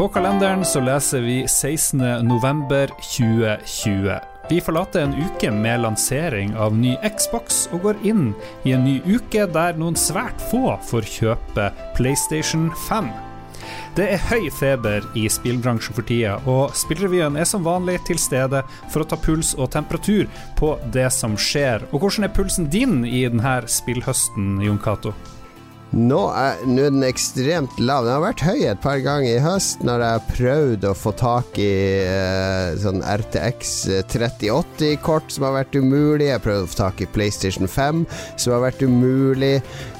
På kalenderen så leser vi 16.11.2020. Vi forlater en uke med lansering av ny Xbox og går inn i en ny uke der noen svært få får kjøpe PlayStation 5. Det er høy feber i spillbransjen for tida, og Spillrevyen er som vanlig til stede for å ta puls og temperatur på det som skjer. Og hvordan er pulsen din i denne spillhøsten, Jon Cato? Nå er, den ekstremt lav. Den har vært høy et par ganger i høst når jeg har prøvd å få tak i eh, sånn RTX 3080-kort som har vært umulig. Jeg har prøvd å få tak i PlayStation 5 som har vært umulig.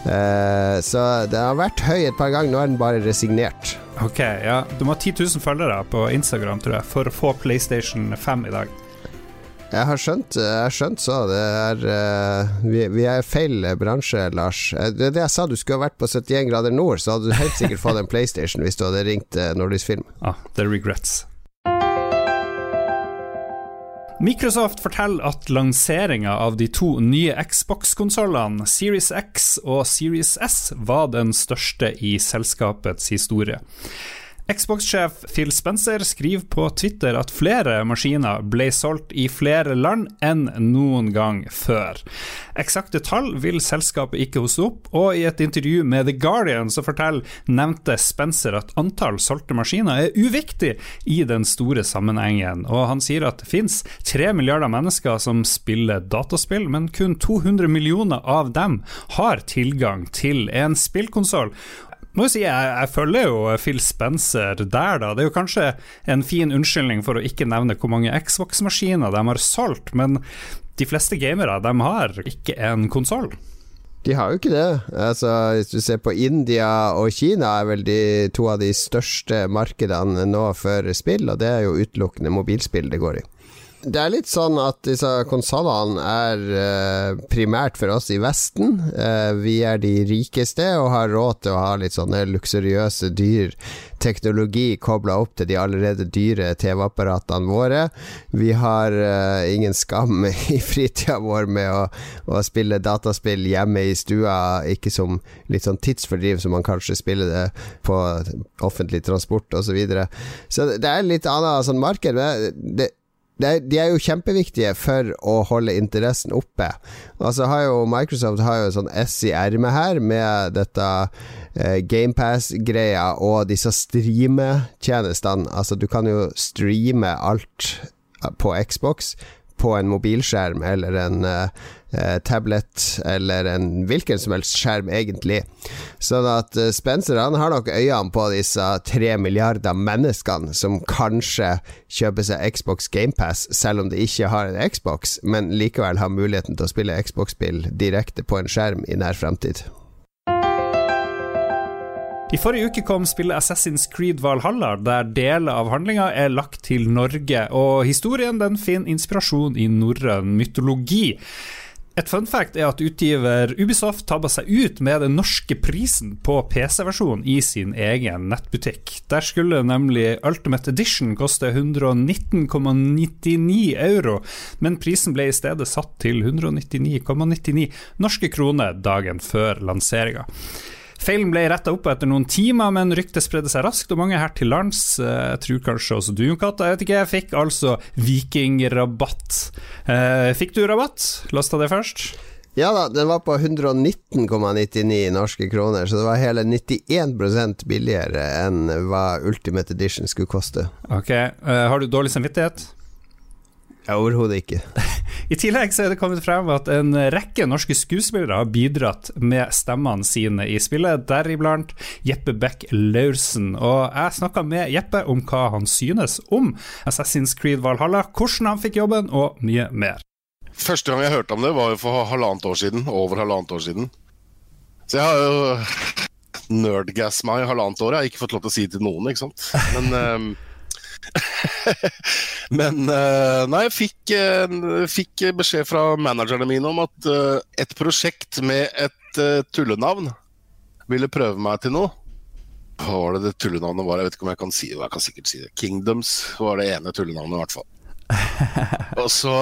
Eh, så den har vært høy et par ganger. Nå er den bare resignert. Ok, ja. Du må ha 10 000 følgere på Instagram tror jeg, for å få PlayStation 5 i dag. Jeg har skjønt, jeg har skjønt så. Det er uh, vi, vi, er feil bransje, Lars. Det er det jeg sa, du skulle ha vært på 71 grader nord, så hadde du helt sikkert fått en PlayStation hvis du hadde ringt uh, Nordisk Film. Ah, the regrets. Microsoft forteller at lanseringa av de to nye Xbox-konsollene, Series X og Series S, var den største i selskapets historie. Xbox-sjef Phil Spencer skriver på Twitter at flere maskiner ble solgt i flere land enn noen gang før. Eksakte tall vil selskapet ikke hoste opp, og i et intervju med The Guardian så forteller nevnte Spencer at antall solgte maskiner er uviktig i den store sammenhengen, og han sier at det finnes tre milliarder mennesker som spiller dataspill, men kun 200 millioner av dem har tilgang til en spillkonsoll må jo si jeg, jeg følger jo Phil Spencer der, da. Det er jo kanskje en fin unnskyldning for å ikke nevne hvor mange Xbox-maskiner de har solgt, men de fleste gamere de har ikke en konsoll. De har jo ikke det. Altså, hvis du ser på India og Kina, er vel de to av de største markedene nå for spill, og det er jo utelukkende mobilspill det går i. Det er litt sånn at disse konsollene er uh, primært for oss i Vesten. Uh, vi er de rikeste og har råd til å ha litt sånne luksuriøse, dyr teknologi kobla opp til de allerede dyre TV-apparatene våre. Vi har uh, ingen skam i fritida vår med å, å, spille dataspill hjemme i stua, ikke som litt sånn tidsfordriv som man kanskje spiller det på offentlig transport osv. Så, videre. så det er litt annet sånn marked. Det, de er jo kjempeviktige for å holde interessen oppe. Altså har jo Microsoft har jo sånn S i ermet her, med dette eh, GamePass-greia og disse streametjenestene. Altså, du kan jo streame alt på Xbox på en mobilskjerm eller en uh, tablet eller en hvilken som helst skjerm, egentlig. Sånn at uh, Spencer han har nok øynene på disse tre milliarder menneskene som kanskje kjøper seg Xbox GamePass, selv om de ikke har en Xbox, men likevel har muligheten til å spille Xbox-spill direkte på en skjerm i nær fremtid. I forrige uke kom spillet Assassin's Creed Valhalla, der deler av handlinga er lagt til Norge, og historien den finner inspirasjon i norrøn mytologi. Et fun fact er at utgiver Ubisoft tabba seg ut med den norske prisen på PC-versjonen i sin egen nettbutikk. Der skulle nemlig Ultimate Edition koste 119,99 euro, men prisen ble i stedet satt til 199,99 ,99 norske kroner dagen før lanseringa. Feilen ble retta opp etter noen timer, men ryktet spredde seg raskt, og mange her til lands, eh, jeg tror kanskje også du, Katta, jeg vet ikke, fikk altså vikingrabatt. Eh, fikk du rabatt? Lasta det først? Ja da, den var på 119,99 norske kroner, så det var hele 91% billigere enn hva Ultimate Edition skulle koste. Ok, uh, Har du dårlig samvittighet? Overhodet ikke. I tillegg så er det kommet frem at en rekke norske skuespillere har bidratt med stemmene sine i spillet, deriblant Jeppe Beck Laursen. Og jeg snakka med Jeppe om hva han synes om Assassin's Creed Valhalla, hvordan han fikk jobben, og mye mer. Første gang jeg hørte om det, var jo for halvannet år siden. Over halvannet år siden. Så jeg har jo nerdgass meg i halvannet år. Jeg har ikke fått lov til å si det til noen, ikke sant. Men um Men eh, nei, jeg fikk, eh, fikk, beskjed fra managerne mine om at eh, et prosjekt med et tullenavn ville prøve meg til noe. Hva var det det tullenavnet var? Jeg vet ikke om jeg kan si det. Jeg kan sikkert si det. Kingdoms var det ene tullenavnet, i hvert fall. og så,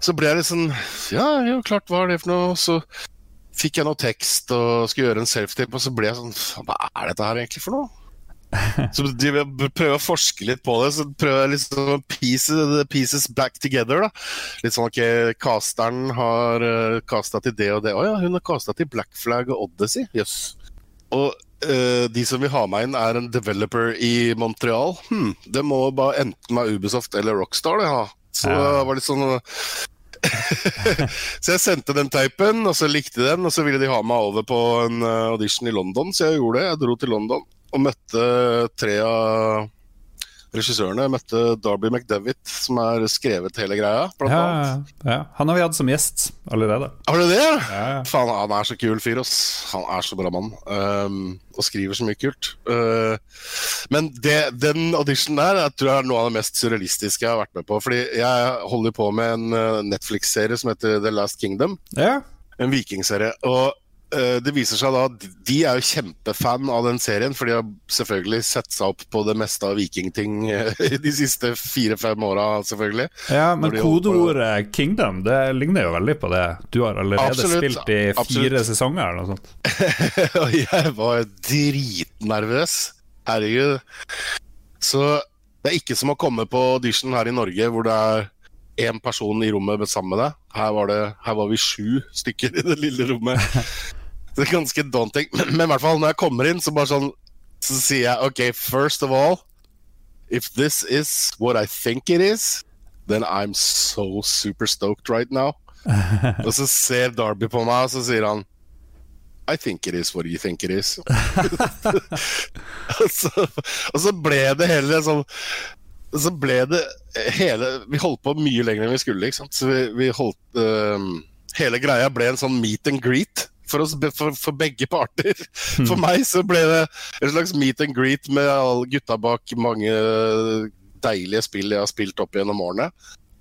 så ble jeg litt sånn Ja, jo, klart, hva er det for noe? Så fikk jeg noe tekst og skulle gjøre en self-tape, og så ble jeg sånn Hva er dette her egentlig for noe? Så de prøver å forske litt på det. Så prøver jeg liksom å piece the pieces back together. da Litt sånn ok, casteren har uh, casta til det og det. Å ja, hun har casta til Black Flag og Odyssey. Jøss. Yes. Og uh, de som vil ha meg inn, er en developer i Montreal. Hm, det må bare enten være Ubisoft eller Rockstar, det. Ja. Så det var litt sånn så jeg sendte den teipen, og så likte de den, og så ville de ha meg over på en audition i London, så jeg gjorde det. Jeg dro til London og møtte tre av regissørene. Møtte Darby McDevitt, som har skrevet hele greia. Blant Ja, annet. ja. Han har vi hatt som gjest allerede. Har du det? Ja, ja. Faen, han er så kul fyr, ass. Han er så bra mann. Um, og skriver så mye kult. Uh, men det, den auditionen der jeg tror jeg er noe av det mest surrealistiske jeg har vært med på. Fordi jeg holder på med en uh, Netflix-serie som heter The Last Kingdom. Ja. En vikingserie. Og det viser seg da de er jo kjempefan av den serien, for de har selvfølgelig sett seg opp på det meste av vikingting eh, de siste fire-fem åra, selvfølgelig. ja, men kodeordet på- 'Kingdom' det ligner jo veldig på det du har allerede Absolutt, spilt i fire absolutt. sesonger eller noe sånt. Og jeg var dritnervøs. Herregud. Så det er ikke som å komme på audition her i Norge, hvor det er én person i rommet sammen med deg. Her var, det, her var vi sju stykker i det lille rommet. Det er ganske daunting. Men, men i hvert fall, når jeg kommer inn, så bare sånn Så sier jeg OK, first of all If this is what I think it is, then I'm so super stoked right now. Og så ser Darby på meg, og så sier han I think it is what you think it is. og, så, og så ble det hele sånn Så ble det hele Vi holdt på mye lenger enn vi skulle, ikke sant. Så vi, vi holdt um, Hele greia ble en sånn meet and greet. For, oss, for, for begge parter. For meg så ble det en slags meet and greet med alle gutta bak mange deilige spill jeg har spilt opp gjennom årene.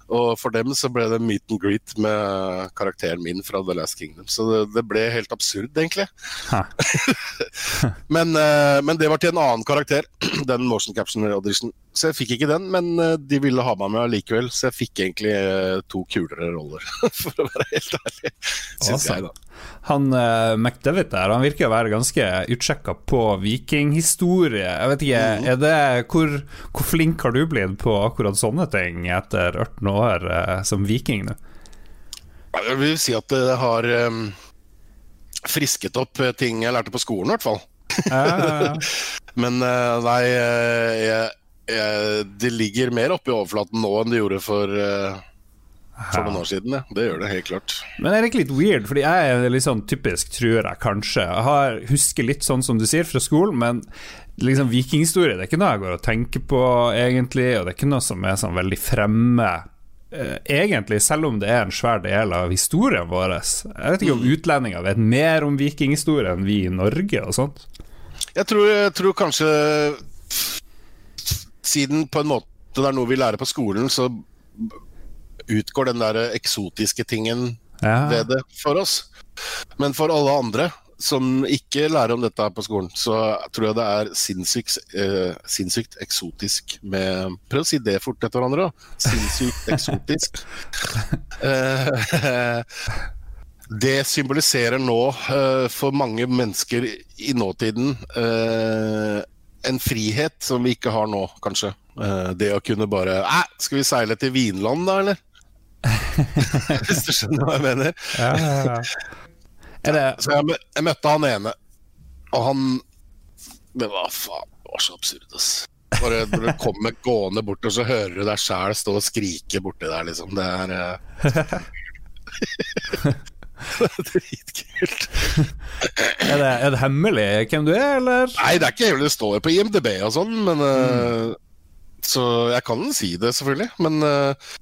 Og for dem så ble det meet and greet med karakteren min fra The Last Kingdom. Så det, det ble helt absurd, egentlig. Men, eh, men det var til en annen karakter, den motion caption audition. Så jeg fikk ikke den, men eh, de ville ha meg med allikevel. Så jeg fikk egentlig eh, to kulere roller, for å være helt ærlig. Syns jeg, da. Han uh, McDevitt der, han virker å være ganske utsjekka på vikinghistorie. Jeg vet ikke, Mhm. det, hvor, hvor flink har du blitt på akkurat sånne ting etter 18 år eh, som viking nå? Jeg vil si at det har um, frisket opp eh, ting jeg lærte på skolen, i hvert fall. Ja, ja, ja. Men eh, nei, eh, jeg, jeg, det ligger mer oppe i overflaten nå enn det gjorde for, uh, for noen år siden. Ja. Det gjør det helt klart. Men det er ikke litt weird, fordi jeg er litt sånn typisk, tror jeg kanskje. Jeg har, husker litt sånn som du sier fra skolen, men liksom vikinghistorie det er ikke noe jeg går og tenker på egentlig, og det er ikke noe som er sånn veldig fremme. Eh, Egentlig, selv om det er en svær del av historien vår. Jeg vet ikke om utlendinger vet mer om vikinghistorie enn vi i Norge og sånt. Jeg tror, jeg tror kanskje Siden på en måte det er noe vi lærer på skolen, så utgår den der eksotiske tingen Ja. ved det for oss. Men for alle andre som ikke lærer om dette her på skolen, så tror jeg det er sinnssykt, eh, sinnssykt eksotisk med Prøv å si det fort etter hverandre, da. Sinnssykt eksotisk. Eh, det symboliserer nå eh, for mange mennesker i nåtiden eh, en frihet som vi ikke har nå, kanskje. Eh, det å kunne bare skal vi seile til Vinland, da, eller? Hvis du skjønner hva jeg mener. Ja, ja, ja. Det Så jeg, mø- jeg møtte han ene, og han Men hva faen, det var så absurd, ass. Bare når du kommer gående bort, og så hører du deg sjæl stå og skrike borti der, liksom. Det er eh, Det er Dritkult. Er det, er det hemmelig hvem du er, eller? Nei, det er ikke hemmelig, det står på IMDb og sånn, men eh, Så jeg kan si det, selvfølgelig. Men uh,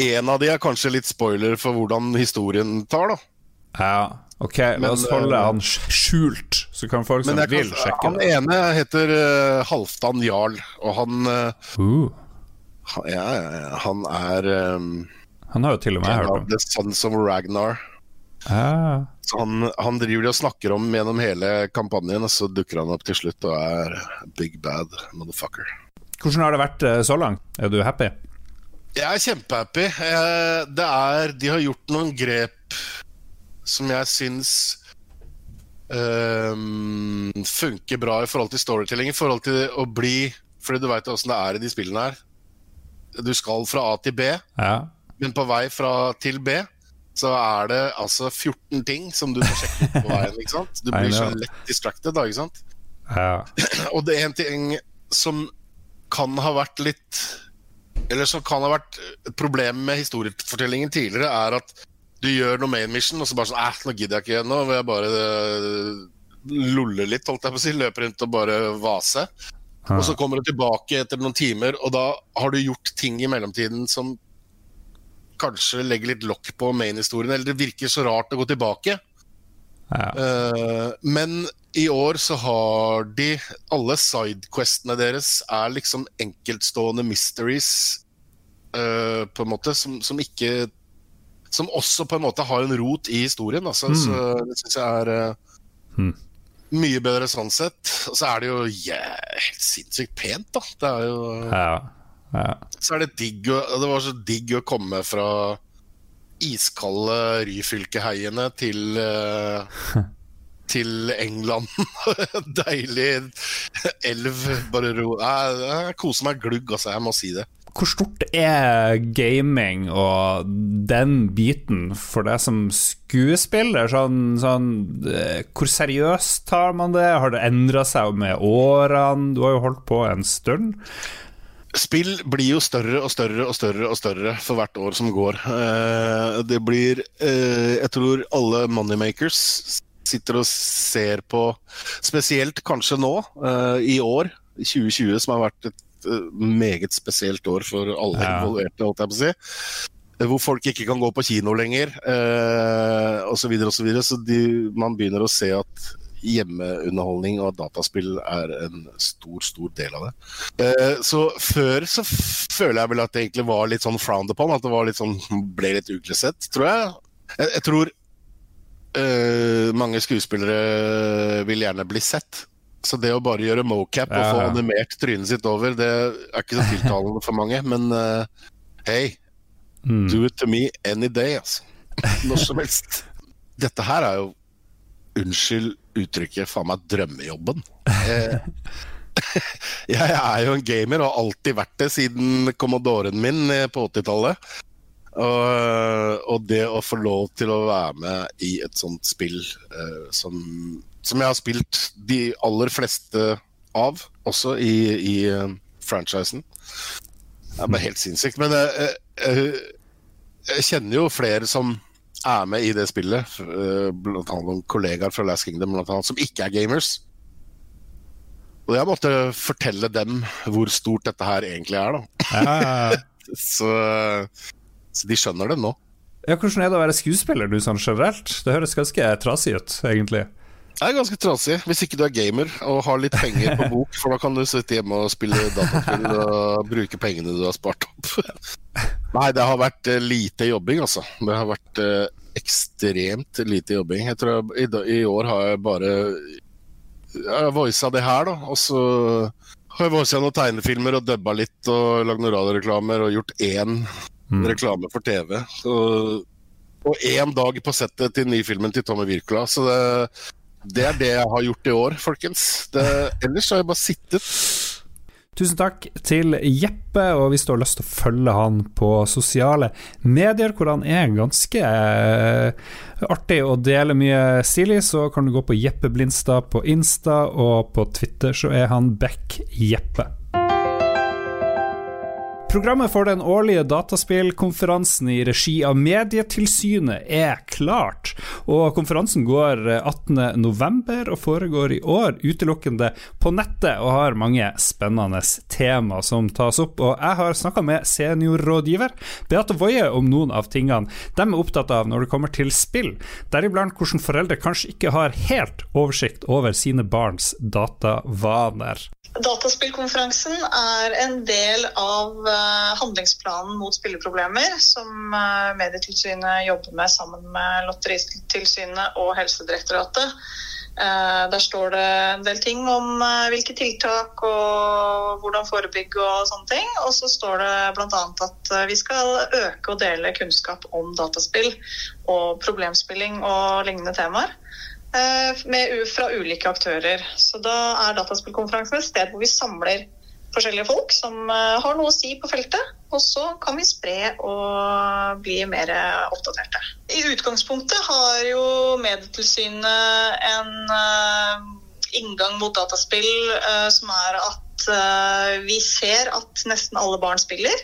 en av de er kanskje litt spoiler for hvordan historien tar, da. Ja, ok, la Men, oss holde eh, han skjult, så kan folk som vil kan, sjekke han det. ene heter uh, Halvdan Jarl, og han uh, Uh, Han- Ja, han er um, han har jo til og med hørt om. The Sons of Ragnar. Ah, Så han, han driver de og snakker om gjennom hele kampanjen, og så dukker han opp til slutt og er big bad motherfucker. hvordan har det vært eh, så langt? Er du happy? Jeg er kjempehappy. Eh, Det er De har gjort noen grep som jeg syns um, funker bra i forhold til storytelling, i forhold til å bli Fordi du veit åssen det er i de spillene her. Du skal fra A til B, Ja. men på vei fra til B så er det altså 14 ting som du må sjekke ut på veien. ikke sant? Du blir så lett distracted da, ikke sant? ja. Og det er en ting som kan ha vært litt Eller som kan ha vært et problem med historiefortellingen tidligere, er at du gjør noe main mission, og så bare sånn Æh, nå gidder jeg ikke igjen nå vil jeg bare øh, lolle litt, holdt jeg på å si. Løpe rundt og bare vase. Og så kommer du tilbake etter noen timer, og da har du gjort ting i mellomtiden som kanskje legger litt lokk på main-historien, eller det virker så rart å gå tilbake. ja. Uh, men i år så har de Alle sidequestene deres er liksom enkeltstående mysteries, uh, på en måte, som, som ikke Som også på en måte har en rot i historien. Altså, Så det syns jeg er eh, Hmm. mye bedre sånn sett. Og så er det jo yeah, helt sinnssykt pent, da. Det er jo ja. ja. så er det digg å, Det var så digg å komme fra iskalde Ryfylkeheiene til uh, Til England. Deilig elv. Bare ro Jeg, Jeg koser meg glugg, altså. Jeg må si det. Hvor stort er gaming og den biten for deg som skuespiller? Sånn, sånn, eh, hvor seriøst tar man det? Har det endra seg med årene? Du har jo holdt på en stund. Spill blir jo større og større og større og større for hvert år som går. Eh, det blir eh, Jeg tror alle moneymakers sitter og ser på Spesielt kanskje nå, i år, 2020, som har vært et eh, meget spesielt år for alle Ja. involverte, holdt jeg på å si. Eh, Hvor folk ikke kan gå på kino lenger, eh, osv. Så, videre, og så, videre. så de, man begynner å se at hjemmeunderholdning og dataspill er en stor, stor del av det. Eh, Så før så føler jeg vel at det egentlig var litt sånn frowned upon, at det var litt sånn, ble litt uglesett, tror jeg. Jeg, jeg tror eh, mange skuespillere vil gjerne bli sett. Så det å bare gjøre mocap og få animert trynet sitt over, det er ikke så tiltalende for mange. Men uh, hey, Mm. do it to me any day, altså. Når som helst. Dette her er jo, unnskyld uttrykket, faen meg drømmejobben. Eh, jeg er jo en gamer og har alltid vært det siden Commodoren min eh, på 80-tallet. Og, og det å få lov til å være med i et sånt spill eh, som, som jeg har spilt de aller fleste av, også i, i uh, franchisen. Det er bare helt sinnssykt. Men eh, eh, jeg kjenner jo flere som er med i det spillet, blant annet noen kollegaer fra Last Kingdom blant annet, som ikke er gamers. Og jeg måtte fortelle dem hvor stort dette her egentlig er, da. Ja, ja, ja. Så, så de skjønner det nå. Ja, hvordan er det å være skuespiller du sånn generelt? Det høres ganske trasig ut, egentlig. Det er ganske trasig hvis ikke du er gamer og har litt penger på bok, for da kan du sitte hjemme og spille dataspill og bruke pengene du har spart opp. Nei, det har vært eh, lite jobbing, altså. Det har vært eh, ekstremt lite jobbing. Jeg tror jeg, i, I år har jeg bare Jeg voisa det her, da. Og så har jeg voisa noen tegnefilmer og dubba litt og lagd noen radioreklamer og gjort én Mm. reklame for TV. Og, og én dag på settet til nyfilmen til Tommy Wirkola. Så det, det er det jeg har gjort i år, folkens. Det, ellers har jeg bare sittet. Tusen takk til Jeppe, og hvis du har lyst til å følge han på sosiale medier, hvor han er ganske eh, artig og deler mye stilig, så kan du gå på Jeppe Blindstad på Insta, og på Twitter så er han Beck Jeppe. Programmet for den årlige dataspillkonferansen i regi av Medietilsynet er klart, og konferansen går 18.11. og foregår i år utelukkende på nettet og har mange spennende tema som tas opp. Og jeg har snakka med seniorrådgiver Beate Woie om noen av tingene de er opptatt av når det kommer til spill, deriblant hvordan foreldre kanskje ikke har helt oversikt over sine barns datavaner. Dataspillkonferansen er en del av handlingsplanen mot spilleproblemer som eh, Medietilsynet jobber med sammen med Lotteritilsynet og Helsedirektoratet. Eh, Der står det en del ting om eh, hvilke tiltak og hvordan forebygge og sånne ting. Og så står det bl.a. at eh, vi skal øke og dele kunnskap om dataspill og problemspilling og lignende temaer. med, fra ulike aktører. Så da er dataspillkonferansen et sted hvor vi samler forskjellige folk som har noe å si på feltet. Og så kan vi spre og bli mer oppdaterte. I utgangspunktet har jo Medietilsynet en inngang mot dataspill som er at vi ser at nesten alle barn spiller.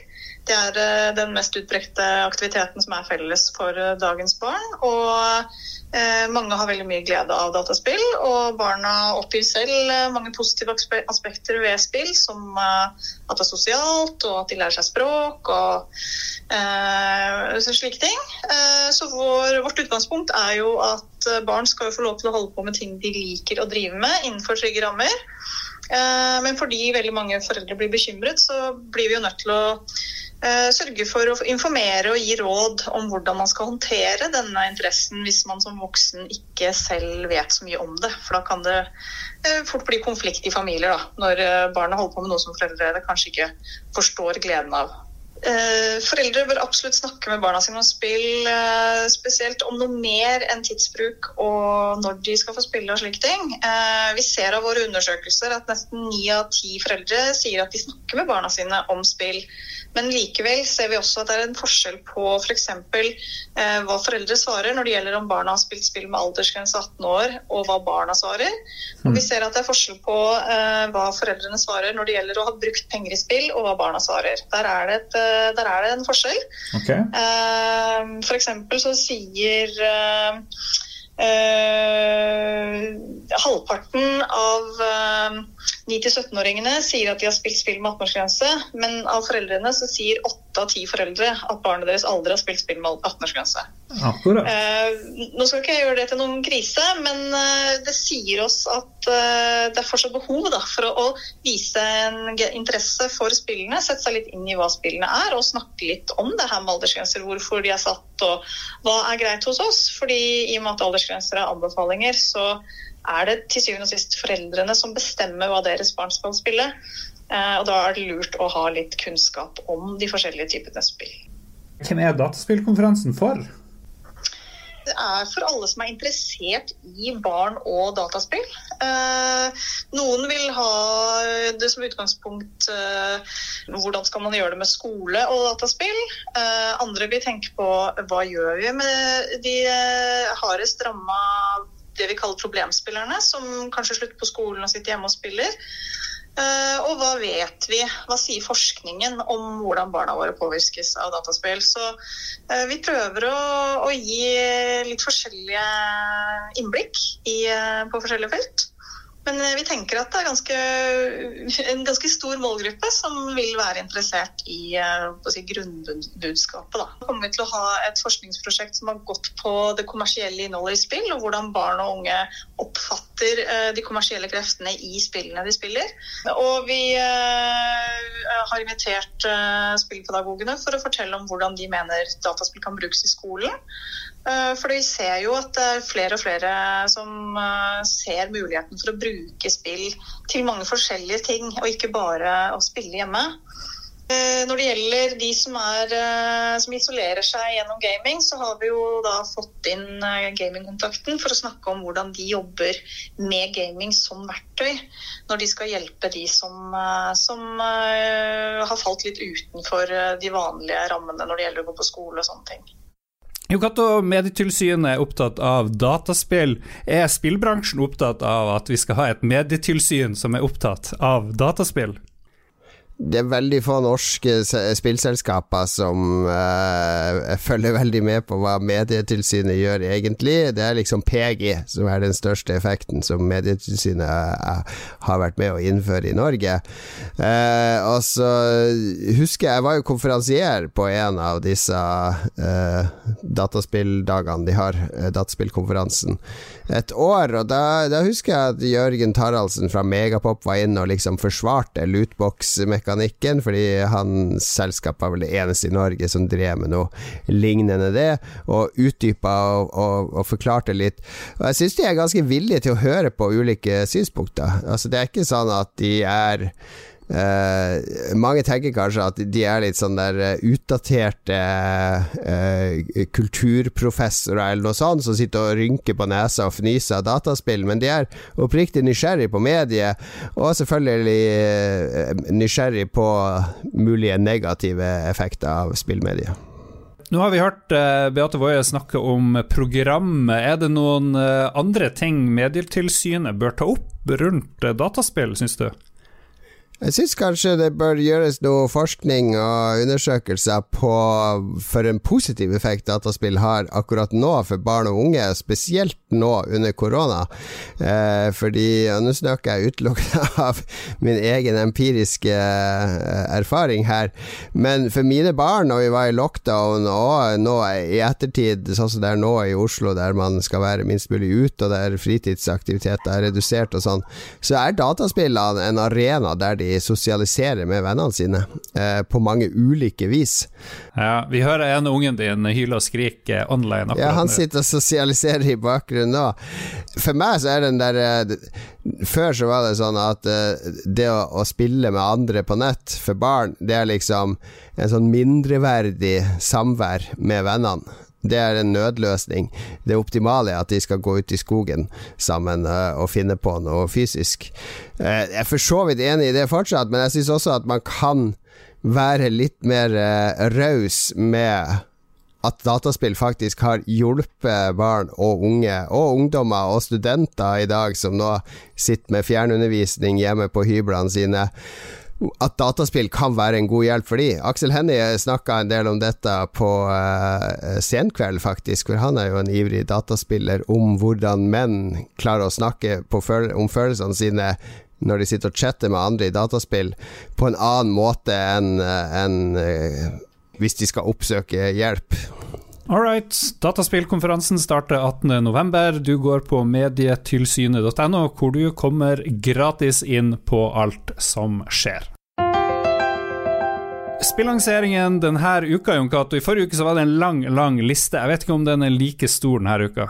Det er eh, den mest utbrekte aktiviteten som er felles for eh, dagens barn. Og eh, mange har veldig mye glede av dataspill, og barna oppgir selv mange positive aspekter ved spill, som at det er sosialt, og at de lærer seg språk og uh, slike ting. Uh, så vår, vårt utgangspunkt er jo at barn skal få lov til å holde på med ting de liker å drive med innenfor trygge rammer. Uh, men fordi veldig mange foreldre blir bekymret, så blir vi jo nødt til å Eh, sørge for å informere og gi råd om hvordan man skal håndtere denne interessen hvis man som voksen ikke selv vet så mye om det. For da kan det eh, fort bli konflikt i familier da, når barna holder på med noe som foreldre kanskje ikke forstår gleden av. Foreldre bør absolutt snakke med barna sine om spill, spesielt om noe mer enn tidsbruk og når de skal få spille og slike ting. Vi ser av våre undersøkelser at nesten ni av ti foreldre sier at de snakker med barna sine om spill. Men likevel ser vi også at det er en forskjell på f.eks. For eh, hva foreldre svarer når det gjelder om barna har spilt spill med aldersgrense 18 år, og hva barna svarer. Og vi mm. ser at det er forskjell på eh, hva foreldrene svarer når det gjelder å ha brukt penger i spill, og hva barna svarer. Der er det, et, eh, der er det en forskjell. Okay. Eh, F.eks. så sier eh, halvparten av eh, 9-17-åringene sier at de har spilt spill med 18-årsgrense, men av foreldrene så sier 8 av 10 foreldre at barnet deres aldri har spilt spill med 18-årsgrense. Eh, nå skal ikke jeg gjøre det til noen krise, men eh, det sier oss at eh, det er fortsatt behov da, for å, å, vise en interesse for spillene, sette seg litt inn i hva spillene er, og snakke litt om det her med aldersgrenser, hvorfor de er satt og hva er greit hos oss. Fordi i og med at aldersgrenser er anbefalinger, så er det til syvende og sist foreldrene som bestemmer hva deres barn skal spille. Eh, og da er det lurt å ha litt kunnskap om de forskjellige typene spill. Hvem er dataspillkonferansen for? Det er for alle som er interessert i barn og dataspill. Eh, noen vil ha det som utgangspunkt eh, hvordan skal man gjøre det med skole og dataspill. andre vil tenke på hva gjør vi med de hardest ramma det vi kaller problemspillerne, som kanskje slutter på skolen og sitter hjemme og spiller. Uh, og hva vet vi, hva sier forskningen om hvordan barna våre påvirkes av dataspill. Så uh, vi prøver å, å, gi litt forskjellige innblikk i, uh, på forskjellige felt. Men eh, vi tenker at det er ganske, en ganske stor målgruppe som vil være interessert i eh, si, grunnbudskapet. Da. Vi kommer til å ha et forskningsprosjekt som har gått på det kommersielle innholdet i spill, og hvordan barn og unge oppfatter eh, de kommersielle kreftene i spillene de spiller. Og vi har invitert spillpedagogene for å fortelle om hvordan de mener dataspill kan brukes i skolen. For vi ser jo at det er flere og flere som ser muligheten for å bruke spill til mange forskjellige ting, og ikke bare å spille hjemme. Eh, når det gjelder de som, er, som isolerer seg gjennom gaming, så har vi jo da fått inn gamingkontakten for å snakke om hvordan de jobber med gaming som verktøy når de skal hjelpe de som, som har falt litt utenfor de vanlige rammene når det gjelder å gå på skole og sånne ting. Jo Cato, Medietilsynet er opptatt av dataspill. Er spillbransjen opptatt av at vi skal ha et medietilsyn som er opptatt av dataspill? Det er veldig få norske spillselskaper som uh, følger veldig med på hva Medietilsynet gjør egentlig. Det er liksom PG som er den største effekten som Medietilsynet uh, har vært med å innføre i Norge. Uh, og så husker jeg, jeg var jo konferansier på en av disse dataspilldagene de har, dataspillkonferansen, et år. Og da, da, husker jeg at Jørgen Taraldsen fra Megapop var inne og liksom forsvarte lootbox-mekanikken fordi hans selskap var vel det eneste i Norge som drev med noe lignende det, og utdypa og, og, og forklarte litt. Og jeg syns de er ganske villige til å høre på ulike synspunkter. Altså, det er ikke sånn at de er Uh, mange tenker kanskje at de er litt sånn der uh, utdaterte uh, kulturprofessorer eller noe sånt, som sitter og rynker på nesa og fnyser av dataspill, men de er oppriktig nysgjerrig på mediet, og selvfølgelig nysgjerrig på mulige negative effekter av spillmediet. Nå har vi hørt Beate Woie snakke om programmet. Er det noen andre ting Medietilsynet bør ta opp rundt dataspill, syns du? Jeg syns kanskje det bør gjøres noe forskning og undersøkelser på for en positiv effekt dataspill har akkurat nå for barn og unge, spesielt nå under korona. Eh, fordi, nå snakker jeg utelukkende av min egen empiriske eh, erfaring her, men for mine barn, når vi var i lockdown og nå i ettertid, sånn som det er nå i Oslo, der man skal være minst mulig ute, og der fritidsaktiviteter er redusert og sånn, så er dataspillene en arena der de de sosialiserer med vennene sine eh, på mange ulike vis. Ja, Vi hører en ungen din hyle og skrike online akkurat Ja, han sitter og sosialiserer i bakgrunnen nå. For meg så er den der eh, Før så var det sånn at eh, det å, å spille med andre på nett for barn, det er liksom en sånn mindreverdig samvær med vennene. Det er en nødløsning. Det optimale er at de skal gå ut i skogen sammen uh, og finne på noe fysisk. Uh, jeg er for så vidt enig i det fortsatt, men jeg syns også at man kan være litt mer uh, raus med at dataspill faktisk har hjulpet barn og unge, og ungdommer og studenter i dag, som nå sitter med fjernundervisning hjemme på hyblene sine at dataspill kan være en god hjelp for de. Aksel Hennie snakka en del om dette på uh, Senkveld, faktisk, for han er jo en ivrig dataspiller, om hvordan menn klarer å snakke føl om følelsene sine når de sitter og chatter med andre i dataspill, på en annen måte enn en, uh, eh, hvis de skal oppsøke hjelp. All right. Dataspillkonferansen starter 18.11. Du går på medietilsynet.no, hvor du kommer gratis inn på alt som skjer. Spillanseringen denne uka, Jon Cato. I forrige uke så var det en lang, lang liste. Jeg vet ikke om den er like stor denne uka.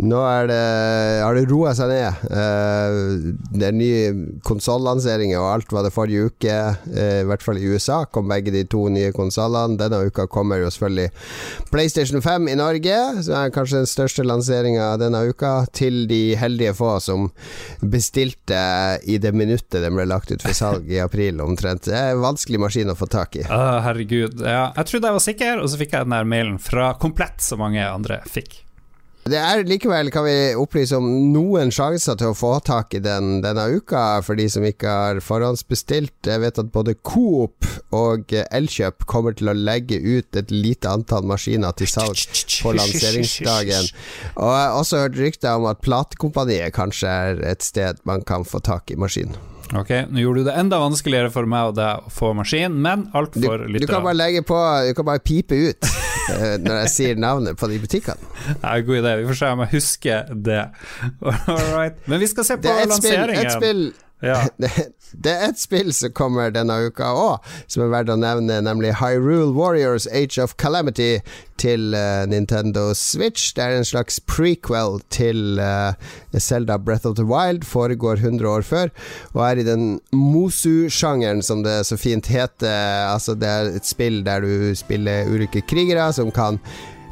Nå har det roa seg ned. Uh, det er nye konsollanseringer og alt var det forrige uke. Uh, I hvert fall i USA kom begge de to nye konsollene. Denne uka kommer jo selvfølgelig PlayStation 5 i Norge, som er kanskje den største lanseringa denne uka, til de heldige få som bestilte i det minuttet den ble lagt ut for salg i april, omtrent. Det er en vanskelig maskin å få tak i. Uh, herregud. Ja, jeg trodde jeg var sikker, og så fikk jeg den der mailen fra Komplett, som mange andre fikk. Det er likevel, kan vi opplyse om, noen sjanser til å få tak i den denne uka, for de som ikke har forhåndsbestilt. Jeg vet at både Coop og Elkjøp kommer til å legge ut et lite antall maskiner til salg på lanseringsdagen. Og jeg har også hørt rykter om at platekompaniet kanskje er et sted man kan få tak i maskinen. Ok, Nå gjorde du det enda vanskeligere for meg og deg å få maskin, men alt for lytterne. Du kan bare legge på Du kan bare pipe ut eh, når jeg sier navnet på de butikkene. Ja, god idé. Vi får se om jeg husker det. All right. Men vi skal se på lanseringen. Spill, Et spill, ja. Det, er et spill som kommer denne uka òg, som er verdt å nevne, nemlig Hyrule Warriors Age of Calamity til uh, Nintendo Switch. Det er en slags prequel til uh, Zelda Breath of the Wild, foregår 100 år før, og er i den Mosu-sjangeren, som det så fint heter. Altså, det er et spill der du spiller ulike krigere som kan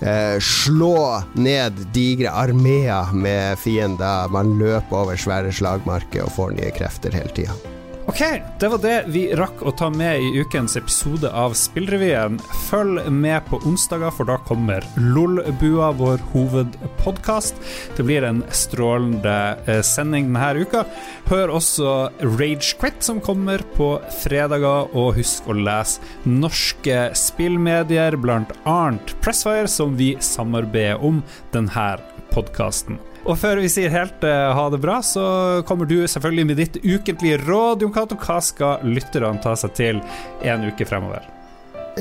eh, slå ned digre armeer med fiender. Man løper over svære slagmarker og får nye krefter hele tida. Ok, det var det vi rakk å ta med i ukens episode av Spillrevyen. Følg med på onsdager, for da kommer Lolbua, vår hovedpodkast. Det blir en strålende eh, sending denne uka. Hør også Ragequit, som kommer på fredager, og husk å lese norske spillmedier, blant annet Pressfire, som vi samarbeider om denne podkasten. Og før vi sier helt uh, ha det bra, så kommer du selvfølgelig med ditt ukentlige råd. Jon Cato, hva skal lytterne ta seg til en uke fremover?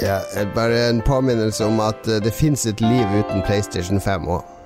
Ja, bare en påminnelse om at uh, det fins et liv uten PlayStation 5 òg.